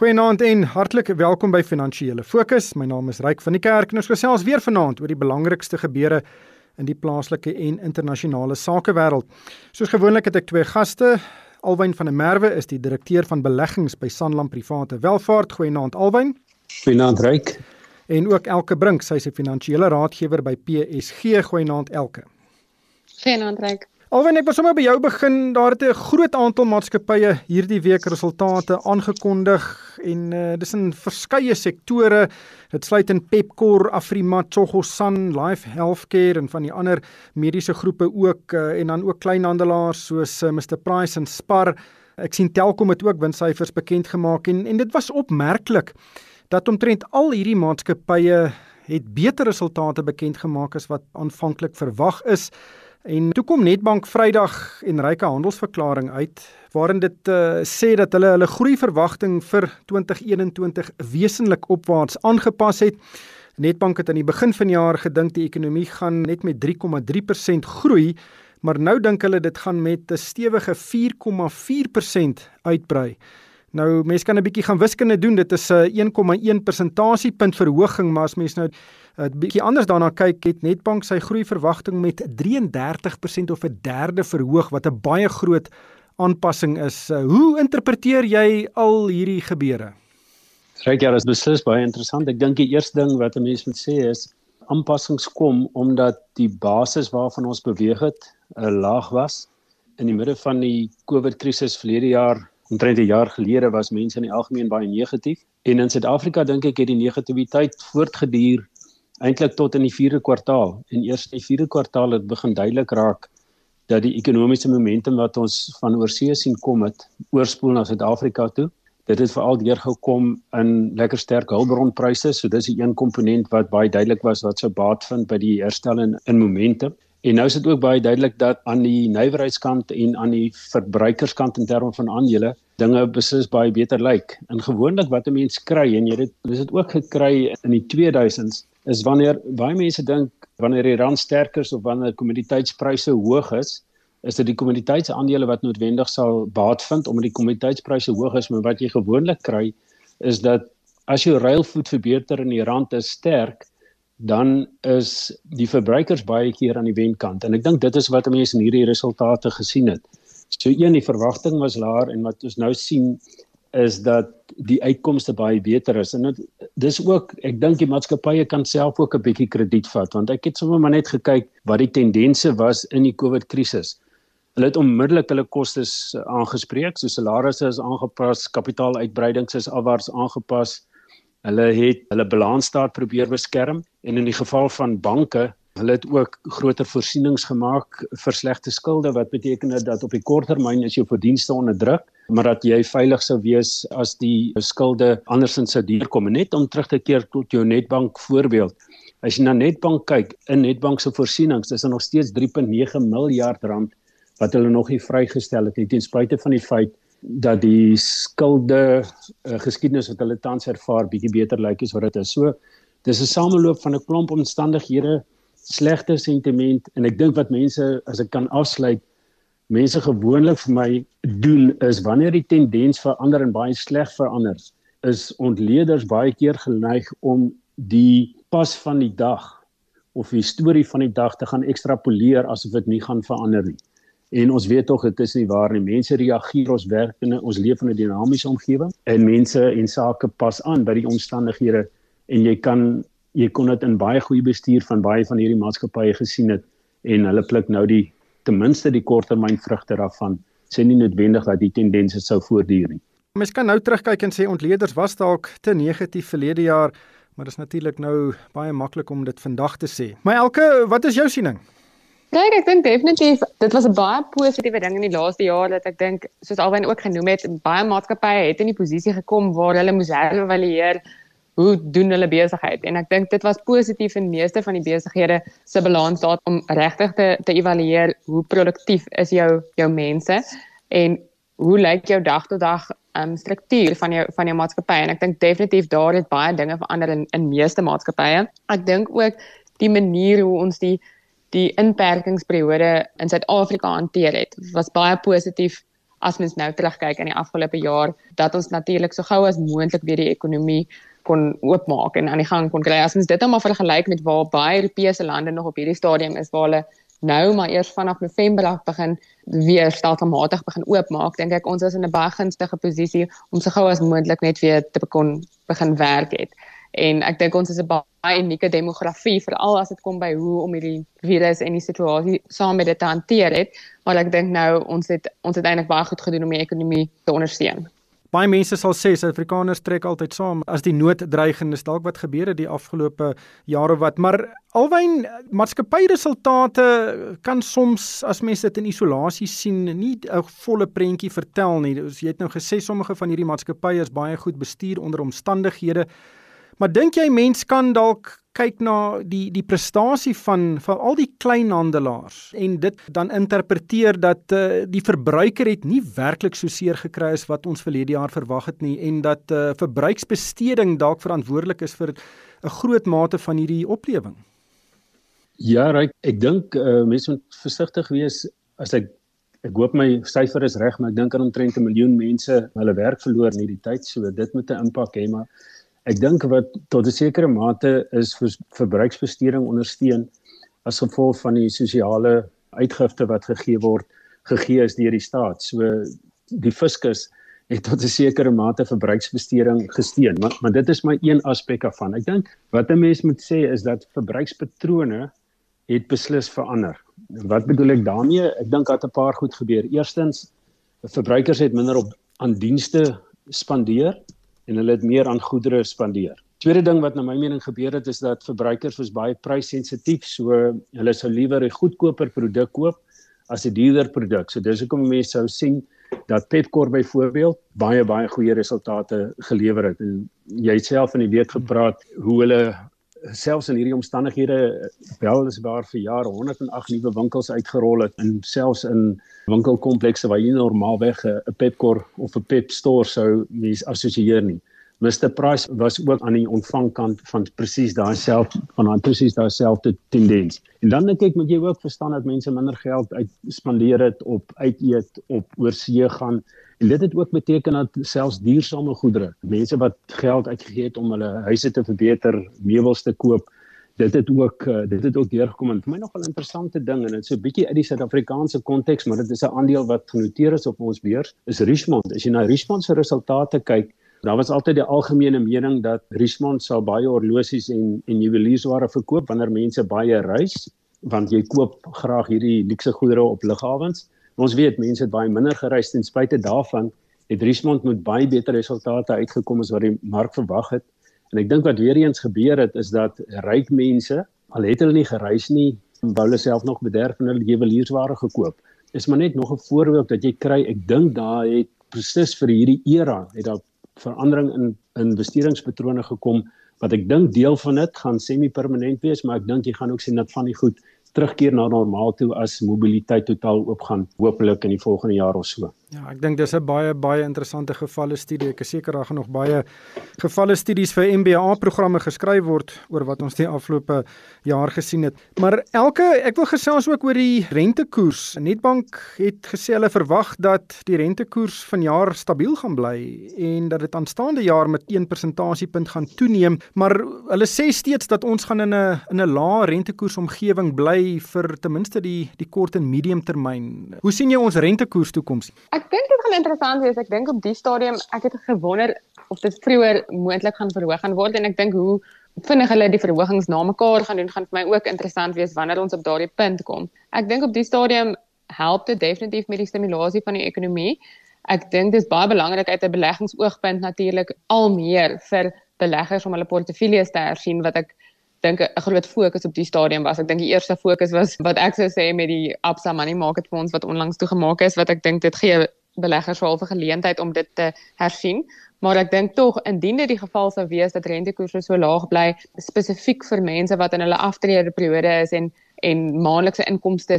Goeienaand en hartlik welkom by Finansiële Fokus. My naam is Ryk van die Kerk en ons gesels weer vanaand oor die belangrikste gebeure in die plaaslike en internasionale sakewêreld. Soos gewoonlik het ek twee gaste. Alwyn van der Merwe is die direkteur van beleggings by Sanlam Private Welvaart. Goeienaand Alwyn. Goeienaand Ryk. En ook Elke Brink, sy is 'n finansiële raadgewer by PSG. Goeienaand Elke. Goeienaand Ryk. Alwen ek wil sommer by jou begin. Daar het 'n groot aantal maatskappye hierdie week resultate aangekondig en uh, dis in verskeie sektore. Dit sluit in Pepkor, Afrima, Tsogosan, Life Healthcare en van die ander mediese groepe ook uh, en dan ook kleinhandelaars soos uh, Mr Price en Spar. Ek sien Telkom het ook winssyfers bekend gemaak en en dit was opmerklik dat omtrent al hierdie maatskappye het beter resultate bekend gemaak as wat aanvanklik verwag is. En toe kom Netbank Vrydag en ryke handelsverklaring uit waarin dit uh, sê dat hulle hulle groeiverwagting vir 2021 wesentlik opwaarts aangepas het. Netbank het aan die begin van die jaar gedink die ekonomie gaan net met 3,3% groei, maar nou dink hulle dit gaan met 'n stewige 4,4% uitbrei. Nou mense kan 'n bietjie gaan wiskunde doen. Dit is 'n 1,1 persentasiepunt verhoging, maar as mens nou 'n bietjie anders daarna kyk, het Netbank sy groei verwagting met 33% of 'n derde verhoog wat 'n baie groot aanpassing is. Uh, hoe interpreteer jy al hierdie gebeure? Ryk ja, dit is beslis baie interessant. Ek dink die eerste ding wat 'n mens moet sê is aanpassings kom omdat die basis waarvan ons beweeg het, 'n laag was in die middel van die COVID krisis verlede jaar omtrent 'n jaar gelede was mense in die algemeen baie negatief. En in Suid-Afrika dink ek het die negativiteit voortgeduur eintlik tot in die 4de kwartaal. En eers in die 4de kwartaal het begin duidelik raak dat die ekonomiese momentum wat ons van oorsee sien kom het oorspoel na Suid-Afrika toe. Dit het veral deurgekom in lekker sterk hulpbronpryse so dis 'n een komponent wat baie duidelik was wat sou baat vind by die herstel in, in momentum En nou is dit ook baie duidelik dat aan die nywerheidskant en aan die verbruikerskant in terme van aandele dinge beslis baie beter lyk. En gewoonlik wat 'n mens kry en jy dit dis dit ook gekry in die 2000s is wanneer baie mense dink wanneer die rand sterker is of wanneer kommoditeitspryse hoog is, is dit die kommoditeitsaandele wat noodwendig sal baat vind omdat die kommoditeitspryse hoog is, maar wat jy gewoonlik kry is dat as jou ruilvoet verbeter en die rand is sterk, dan is die verbruikers baie keer aan die wenkant en ek dink dit is wat mense in hierdie resultate gesien het. So een die verwagting was laer en wat ons nou sien is dat die uitkomste baie beter is en dit dis ook ek dink die maatskappye kan self ook 'n bietjie krediet vat want ek het sommer maar net gekyk wat die tendense was in die COVID krisis. Hulle het onmiddellik hulle kostes aangespreek, so salarisse is aangepas, kapitaaluitbreidings is afwaarts aangepas, Hulle het hulle balansstaat probeer beskerm en in die geval van banke, hulle het ook groter voorsienings gemaak vir slegte skulde wat beteken dat op die korttermyn is jou verdienste onder druk, maar dat jy veilig sou wees as die skulde andersins sou deurkom. Net om terug te keer tot jou Netbank voorbeeld. As jy na Netbank kyk, in Netbank se voorsienings is daar nog steeds 3.9 miljard rand wat hulle nog nie vrygestel het nie ten spyte van die feit dat die skulde uh, geskiedenis wat hulle tans ervaar bietjie beter lyk as wat dit is. So dis 'n sameloop van 'n klomp omstandighede, slegte sentiment en ek dink wat mense as ek kan afsluit mense gewoonlik vir my doen is wanneer die tendens verander en baie sleg verander is ontleeders baie keer geneig om die pas van die dag of die storie van die dag te gaan ekstrapoleer asof dit nie gaan verander nie. En ons weet tog dit is nie waar nie. Mense reageer ons werk in ons leef in 'n dinamiese omgewing en mense en sake pas aan by die omstandighede en jy kan jy kon dit in baie goeie bestuur van baie van hierdie maatskappye gesien het en hulle pluk nou die ten minste die korttermyn vrugte daarvan. Sê nie noodwendig dat die tendense sou voortduur nie. Mens kan nou terugkyk en sê ontleeders was dalk te negatief verlede jaar, maar dit is natuurlik nou baie maklik om dit vandag te sê. Maar elke, wat is jou siening? Kyk, ek dink definitief dit was 'n baie positiewe ding in die laaste jaar dat ek dink soos Alwyn ook genoem het, baie maatskappye het in die posisie gekom waar hulle moes herëvalueer hoe doen hulle besigheid en ek dink dit was positief in meeste van die besighede se balansstaat om regtig te te evalueer hoe produktief is jou jou mense en hoe lyk jou dag tot dag um, struktuur van jou van jou maatskappy en ek dink definitief daar het baie dinge verander in in meeste maatskappye. Ek dink ook die manier hoe ons die die inperkingsperiode in Suid-Afrika hanteer het was baie positief as mens nou terugkyk in die afgelope jaar dat ons natuurlik so gou as moontlik weer die ekonomie kon oopmaak en aan die gang kon kry. As mens dit nou maar vergelyk met waar baie Europese lande nog op hierdie stadium is waar hulle nou maar eers vanaf November af begin weer stelselmatig begin oopmaak, dink ek ons is in 'n baie gunstige posisie om so gou as moontlik net weer te begin begin werk het. En ek dink ons is 'n baie unieke demografie veral as dit kom by hoe om hierdie virus en die situasie saam met dit te hanteer het, maar ek dink nou ons het ons het eintlik baie goed gedoen om die ekonomie te ondersteun. Baie mense sal sê Suid-Afrikaners trek altyd saam as die nood dreigend is dalk wat gebeur het die afgelope jare wat maar alwyn maatskappyresultate kan soms as mense dit in isolasie sien nie 'n volle prentjie vertel nie. Jy het nou gesê sommige van hierdie maatskappye is baie goed bestuur onder omstandighede. Maar dink jy mens kan dalk kyk na die die prestasie van van al die kleinhandelaars en dit dan interpreteer dat uh, die verbruiker het nie werklik so seer gekry as wat ons verlede jaar verwag het nie en dat uh, verbruiksbesteding dalk verantwoordelik is vir 'n groot mate van hierdie oplewing. Ja, ek ek dink uh, mense moet versigtig wees as ek ek hoop my syfer is reg, maar ek dink aan omtrent 'n miljoen mense hulle werk verloor in hierdie tyd, so dit moet 'n impak hê, maar Ek dink wat tot 'n sekere mate is vir verbruiksbesteding ondersteun as gevolg van die sosiale uitgifte wat gegee word gegee is deur die staat. So die fiskus het tot 'n sekere mate verbruiksbesteding gesteun, maar maar dit is maar een aspek daarvan. Ek dink wat 'n mens moet sê is dat verbruikspatrone het beslis verander. Wat bedoel ek daarmee? Ek dink dat 'n paar goed gebeur. Eerstens, verbruikers het minder op aan dienste spandeer en hulle het meer aan goedere spandeer. Tweede ding wat na my mening gebeur het is dat verbruikers was baie prysensitief, so hulle sou liewer 'n goedkoper produk koop as 'n duurder produk. So dis hoekom mense sou sien dat Pepkor byvoorbeeld baie baie goeie resultate gelewer het. En jy self in die week gepraat hoe hulle selfs in hierdie omstandighede wel is daar vir jare 108 nuwe winkels uitgerol het en selfs in winkelkomplekse waar jy normaalweg 'n Pepkor of 'n Pep store sou mens assosieer nie. Mr Price was ook aan die ontvangkant van presies daai self van daai presies daai selfde tendens. En dan dink ek moet jy ook verstaan dat mense minder geld uitspandeer het op uiteet, op oorsee gaan. En dit het ook beteken dat selfs duursame goedere, mense wat geld uitgegee het om hulle huise te verbeter, meubels te koop, dit het ook uh, dit het ook deurgekom. En vir my nogal 'n interessante ding en dit so 'n bietjie uit die Suid-Afrikaanse konteks maar dit is 'n aandeel wat genoteer is op ons beurs is Richmond. As jy na Richmond se resultate kyk daar was altyd die algemene mening dat Richmond sal baie horlosies en en juweliersware verkoop wanneer mense baie reis want jy koop graag hierdie luukse goedere op lughawens. Ons weet mense het baie minder gereis ten spyte daarvan het Richmond met baie beter resultate uitgekom as wat die mark verwag het. En ek dink wat weer eens gebeur het is dat ryk mense al het hulle nie gereis nie, wou hulle self nog bederf en hulle juweliersware gekoop. Is maar net nog 'n voorbeeld dat jy kry, ek dink daar het presies vir hierdie era het daar verandering in investeringspatrone gekom wat ek dink deel van dit gaan semi-permanent wees, maar ek dink jy gaan ook sien dat van die goed terugkeer na normaal toe as mobiliteit totaal oopgaan hopelik in die volgende jaar of so. Ja, ek dink dis 'n baie baie interessante gevalle studie. Ek is seker daar gaan nog baie gevalle studies vir MBA programme geskryf word oor wat ons die afgelope jaar gesien het. Maar elke ek wil gesels ook oor die rentekoers. Netbank het gesê hulle verwag dat die rentekoers vanjaar stabiel gaan bly en dat dit aanstaande jaar met 1 persentasiepunt gaan toeneem, maar hulle sê steeds dat ons gaan in 'n in 'n lae rentekoersomgewing bly vir ten minste die die kort en medium termyn. Hoe sien jy ons rentekoers toekoms? Ek dink dit gaan interessant wees. Ek dink op die stadium ek het gewonder of dit vroeër moontlik gaan verhoog gaan word en ek dink hoe vinnig hulle die verhogings na mekaar gaan doen gaan vir my ook interessant wees wanneer ons op daardie punt kom. Ek dink op die stadium help dit definitief met die stimulasie van die ekonomie. Ek dink dis baie belangrik uit 'n beleggingsoogpunt natuurlik al meer vir beleggers om hulle portefeuilles te hersien wat ek dink 'n groot fokus op die stadium was. Ek dink die eerste fokus was wat ek sou sê met die Absa Money Market Funds wat onlangs toegemaak is wat ek dink dit gee beleggers wel 'n geleentheid om dit te hersien. Maar ek dink tog indien dit die geval sou wees dat rentekoerse so laag bly spesifiek vir mense wat in hulle aftrede periode is en en maandelikse inkomste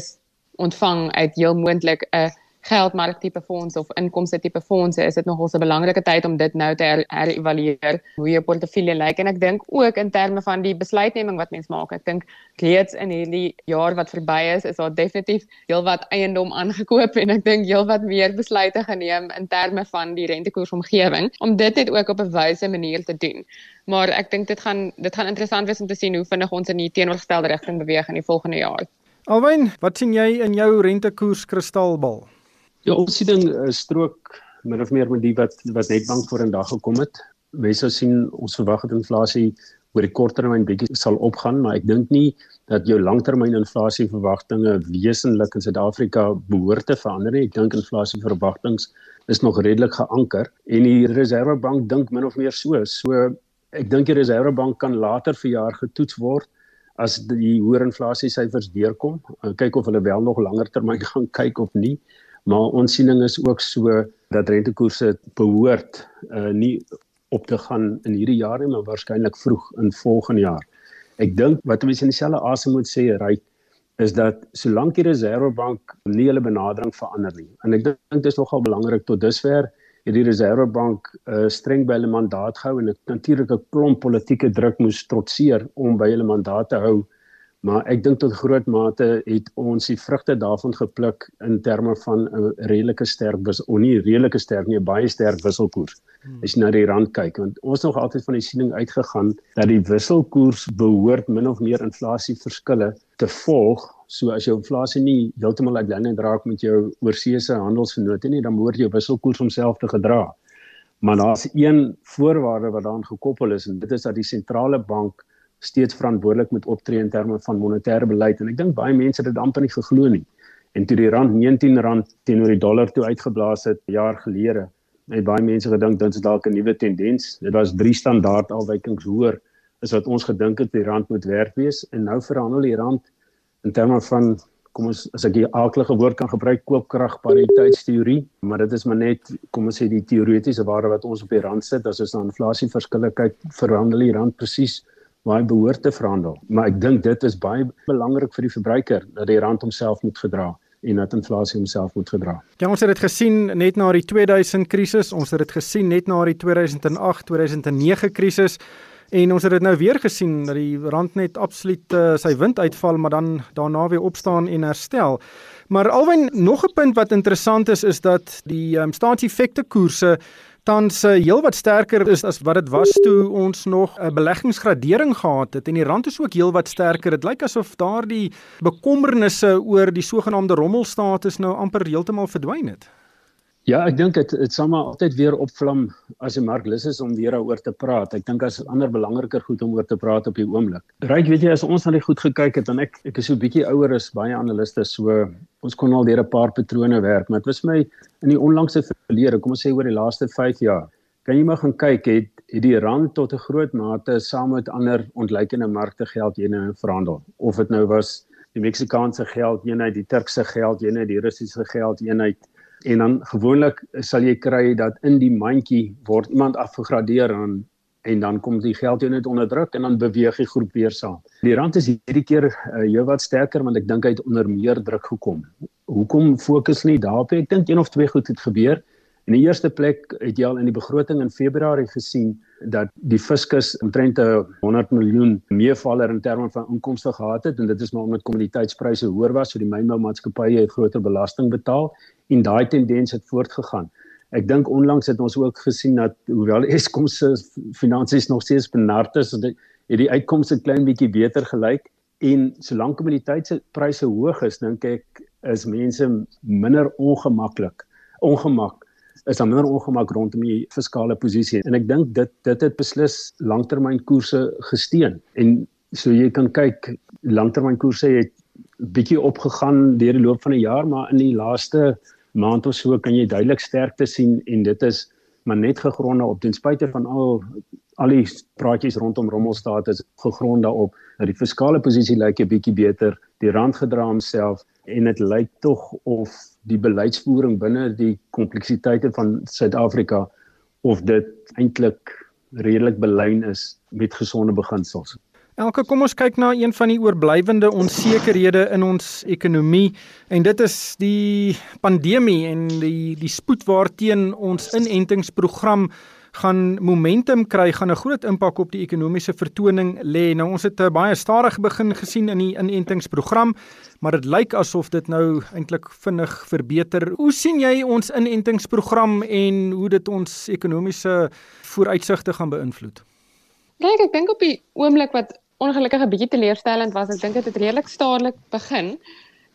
ontvang uit heel moontlik 'n geldmark tipe fonds of inkomste tipe fondse is dit nogal 'n belangrike tyd om dit nou te herëvalueer hoe jou portefeulje lyk en ek dink ook in terme van die besluitneming wat mens maak. Ek dink reeds in hierdie jaar wat verby is, is daar definitief heelwat eiendom aangekoop en ek dink heelwat meer besluite geneem in terme van die rentekoersomgewing om dit net ook op 'n wyse manier te doen. Maar ek dink dit gaan dit gaan interessant wees om te sien hoe vinnig ons in die teenoorgestelde rigting beweeg in die volgende jaar. Alwyn, wat sien jy in jou rentekoers kristalbal? Ja, ons sien ding uh, strook min of meer met die wat wat net bank voor in dag gekom het. Mense sien ons verwag dat inflasie oor die kort termyn bietjie sal opgaan, maar ek dink nie dat jou langtermyn inflasie verwagtinge wesentlik in Suid-Afrika behoort te verander nie. Ek dink inflasie verwagtinge is nog redelik geanker en die Reserwebank dink min of meer so. So ek dink die Reserwebank kan later vir jaar getoets word as die hoër inflasie syfers deurkom. Kyk of hulle wel nog langer termyn gaan kyk of nie maar ons siening is ook so dat rentekoerse behoort uh, nie op te gaan in hierdie jaar nie maar waarskynlik vroeg in volgende jaar. Ek dink wat mense in dieselfde asem moet sê, ryk is dat solank die Reserwebank nie hulle benadering verander nie. En ek dink dit is nogal belangrik tot dusver het die Reserwebank uh, streng by hulle mandaat gehou en natuurlik 'n klomp politieke druk moes trotseer om by hulle mandaat te hou maar ek dink tot groot mate het ons die vrugte daarvan gepluk in terme van 'n redelike sterk wis of nie redelike sterk nie 'n baie sterk wisselkoers. Hmm. as jy na die rand kyk want ons nog altyd van die siening uitgegaan dat die wisselkoers behoort min of meer inflasie verskille te volg. So as jou inflasie nie heeltemal uitlynend raak met jou oorseese handelsvennote nie dan behoort jou wisselkoers homself te gedra. Maar daar's een voorwaarde wat daaraan gekoppel is en dit is dat die sentrale bank steeds verantwoordelik moet optree in terme van monetêre beleid en ek dink baie mense het dit amper nie geglo nie. En toe die rand R19 teenoor die dollar toe uitgeblaas het jaar gelede, het baie mense gedink dit is dalk 'n nuwe tendens. Dit was drie standaard afwykings hoër as wat ons gedink het die rand moet werd wees en nou verhandel die rand in terme van kom ons as ek 'n aardige woord kan gebruik koopkrag pariteitsteorie, maar dit is maar net kom ons sê die teoretiese waarde wat ons op die rand sit as ons na inflasie verskille kyk, verhandel die rand presies waar hy behoort te verhandel. Maar ek dink dit is baie belangrik vir die verbruiker dat die rand homself moet gedra en dat inflasie homself moet gedra. Ja, ons het dit gesien net na die 2000 krisis, ons het dit gesien net na die 2008-2009 krisis en ons het dit nou weer gesien dat die rand net absoluut uh, sy wind uitval maar dan daarna weer opstaan en herstel. Maar alwen nog 'n punt wat interessant is is dat die um, staatseffekte koerse tans uh, heelwat sterker is as wat dit was toe ons nog 'n uh, beleggingsgradering gehad het en die rand is ook heelwat sterker. Dit lyk asof daardie bekommernisse oor die sogenaamde rommelstatus nou amper heeltemal verdwyn het. Ja, ek dink dit dit sal maar altyd weer opvlam as die mark lus is om weer daaroor te praat. Ek dink as ander belangriker goed om oor te praat op die oomblik. Ryk, weet jy, as ons na die goed gekyk het en ek ek is so 'n bietjie ouer as baie analiste, so ons kon al deur 'n paar patrone werk, maar dit was my in die onlangse verlede, kom ons sê oor die laaste 5 jaar. Kan jy maar gaan kyk het het die rand tot 'n groot mate saam met ander ontleikende markte geld eenheid verhandel. Of dit nou was die Meksikaanse geld eenheid, die Turkse geld eenheid, die Russiese geld eenheid en dan gewoonlik sal jy kry dat in die mandjie word iemand afgegradeer en en dan kom die geld net onder druk en dan beweeg die groep weer saam. Die rand is hierdie keer uh, jou wat sterker want ek dink hy het onder meer druk gekom. Hoekom fokus nie daarop? Ek dink een of twee goed het gebeur. In die eerste plek het jy al in die begroting in Februarie gesien dat die fiskus omtrent 100 miljoen meevaller in terme van inkomste gehad het en dit is maar omdat kommoditeitspryse hoër was, so die mynboumaatskappye het groter belasting betaal en daai tendens het voortgegaan. Ek dink onlangs het ons ook gesien dat hoewel Eskom se finansies nog steeds benard is, het die uitkomste klein bietjie beter gelyk en solank kommoditeitspryse hoog is, dink ek is mense minder ongemaklik. Ongemak is daar minder ongemak rondom die fiskale posisie. En ek dink dit dit het beslis langtermynkoerse gesteun. En so jy kan kyk langtermynkoerse het bietjie opgegaan deur die loop van die jaar maar in die laaste maand of so kan jy duidelik sterkte sien en dit is maar net gegronde op. Ten spyte van al al die praatjies rondom rommelstaat is gegronde op. Dat die fiskale posisie lyk 'n bietjie beter. Die rand gedra homself en dit lyk tog of die beleidsvoering binne die kompleksiteite van Suid-Afrika of dit eintlik redelik belyn is met gesonde beginsels. Elke kom ons kyk na een van die oorblywende onsekerhede in ons ekonomie en dit is die pandemie en die die spoed waarteen ons inentingsprogram gaan momentum kry, gaan 'n groot impak op die ekonomiese vertoning lê. Nou ons het 'n baie stadig begin gesien in die inentingsprogram, maar dit lyk asof dit nou eintlik vinnig verbeter. Hoe sien jy ons inentingsprogram en hoe dit ons ekonomiese vooruitsigte gaan beïnvloed? Kyk, ek dink op die oomblik wat ongelukkig 'n bietjie teleurstellend was, ek dink dit het redelik stadig begin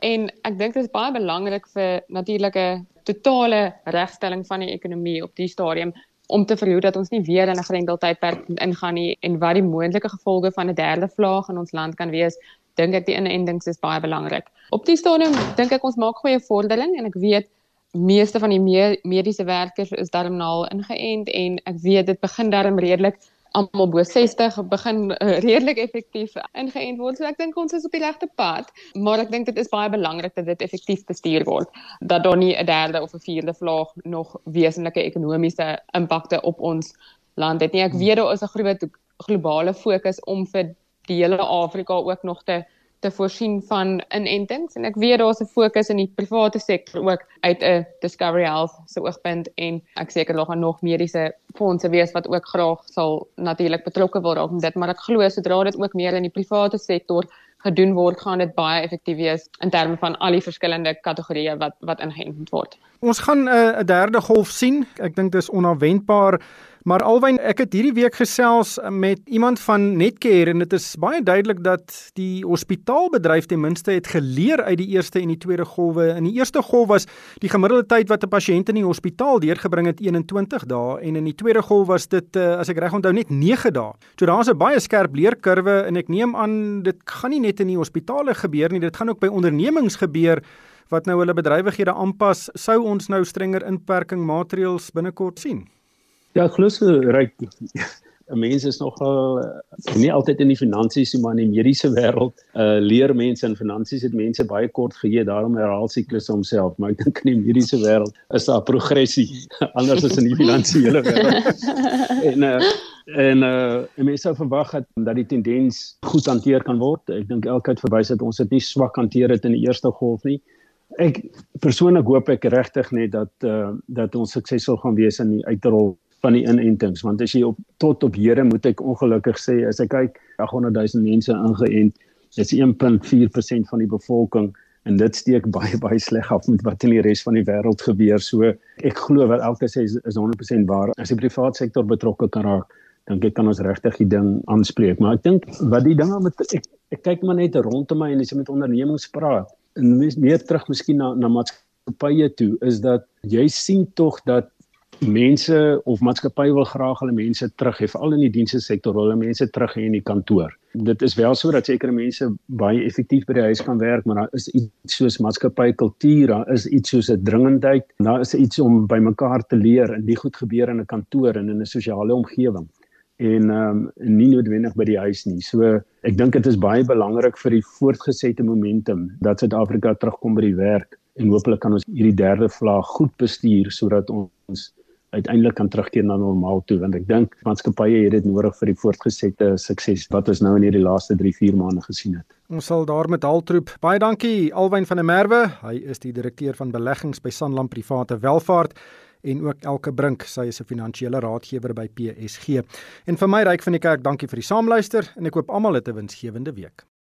en ek dink dit is baie belangrik vir natuurlike totale regstelling van die ekonomie op die stadium om te verhoed dat ons nie weer in 'n grendeltydperk ingaan nie en wat die moontlike gevolge van 'n derde vlaag in ons land kan wees, dink ek die inentings is baie belangrik. Op die stadium dink ek ons maak goeie vordering en ek weet meeste van die me mediese werkers is daarom nou ingeënt en ek weet dit begin daarom redelik almal bo 60 begin uh, redelik effektief ingeënt word. So ek dink ons is op die regte pad, maar ek dink dit is baie belangrik dat dit effektief bestuur word. Dat daar nie 'n derde of 'n vierde vlaag nog wesenlike ekonomiese impakte op ons land het nie. Ek weet daar is 'n groot globale fokus om vir die hele Afrika ook nog te te voorsien van inentings en ek weet daar's 'n fokus in die private sektor ook uit 'n Discovery Health se oogpunt en ek seker daar gaan nog mediese fondse wees wat ook graag sal natuurlik betrokke word op dit maar ek glo sodra dit ook meer in die private sektor gedoen word gaan dit baie effektief wees in terme van al die verskillende kategorieë wat wat ingeënt word. Ons gaan 'n uh, derde golf sien. Ek dink dis onverwendbaar Maar alwyn ek het hierdie week gesels met iemand van Netcare en dit is baie duidelik dat die hospitaalbedryf ten minste het geleer uit die eerste en die tweede golwe. In die eerste golf was die gemiddelde tyd wat 'n pasiënt in die hospitaal deurgebring het 21 dae en in die tweede golf was dit uh, as ek reg onthou net 9 dae. So daar's 'n baie skerp leerkurwe en ek neem aan dit gaan nie net in die hospitale gebeur nie, dit gaan ook by ondernemings gebeur wat nou hulle bedrywighede aanpas. Sou ons nou strenger inperking maatreëls binnekort sien? Ja, glo so ryk. 'n Mens is nogal uh, nie altyd in die finansies nie, maar in die mediese wêreld uh leer mense in finansies het mense baie kort geheue, daarom herhaal siklus homself, maar ek dink in die mediese wêreld is daar progressie anders as in die finansiële wêreld. en uh en uh mense sou verwag het dat die tendens goed hanteer kan word. Ek dink elke tyd verwys dat ons dit nie swak hanteer het in die eerste golf nie. Ek persoonlik hoop ek regtig net dat uh dat ons suksesvol gaan wees in die uitrol van die inentings want as jy op tot op Here moet ek ongelukkig sê as ek kyk 800 000 mense ingeënt dis 1.4% van die bevolking en dit steek baie baie sleg af met wat in die res van die wêreld gebeur. So ek glo wat elke sê is, is 100% waar. As die private sektor betrokke kan raak dan kan ons regtig die ding aanspreek. Maar ek dink wat die dinge met ek, ek kyk maar net rondom my en as jy met ondernemings praat en meer terug miskien na na maatskappye toe is dat jy sien tog dat mense of maatskappye wil graag hulle mense terug hê veral in die dienste sektor wil hulle mense terug hê in die kantoor. Dit is wel so dat sekere mense baie effektief by die huis kan werk, maar daar is iets soos maatskappye kultuur, daar is iets soos 'n dringendheid, daar is iets om by mekaar te leer en dit goed gebeur in 'n kantoor en in 'n sosiale omgewing en ehm um, nie noodwendig by die huis nie. So ek dink dit is baie belangrik vir die voortgesette momentum dat Suid-Afrika terugkom by die werk en hopelik kan ons hierdie derde vlaag goed bestuur sodat ons uiteindelik kan terugkeer na normaal toe want ek dink maatskappye het dit nodig vir die voortgesette sukses wat ons nou in hierdie laaste 3-4 maande gesien het. Ons sal daar met Haltroep. Baie dankie Alwyn van der Merwe. Hy is die direkteur van beleggings by Sanlam Private Welvaart en ook Elke Brink, sy is 'n finansiële raadgewer by PSG. En vir my ryk van die kerk, dankie vir die saamluister en ek hoop almal het 'n winsgewende week.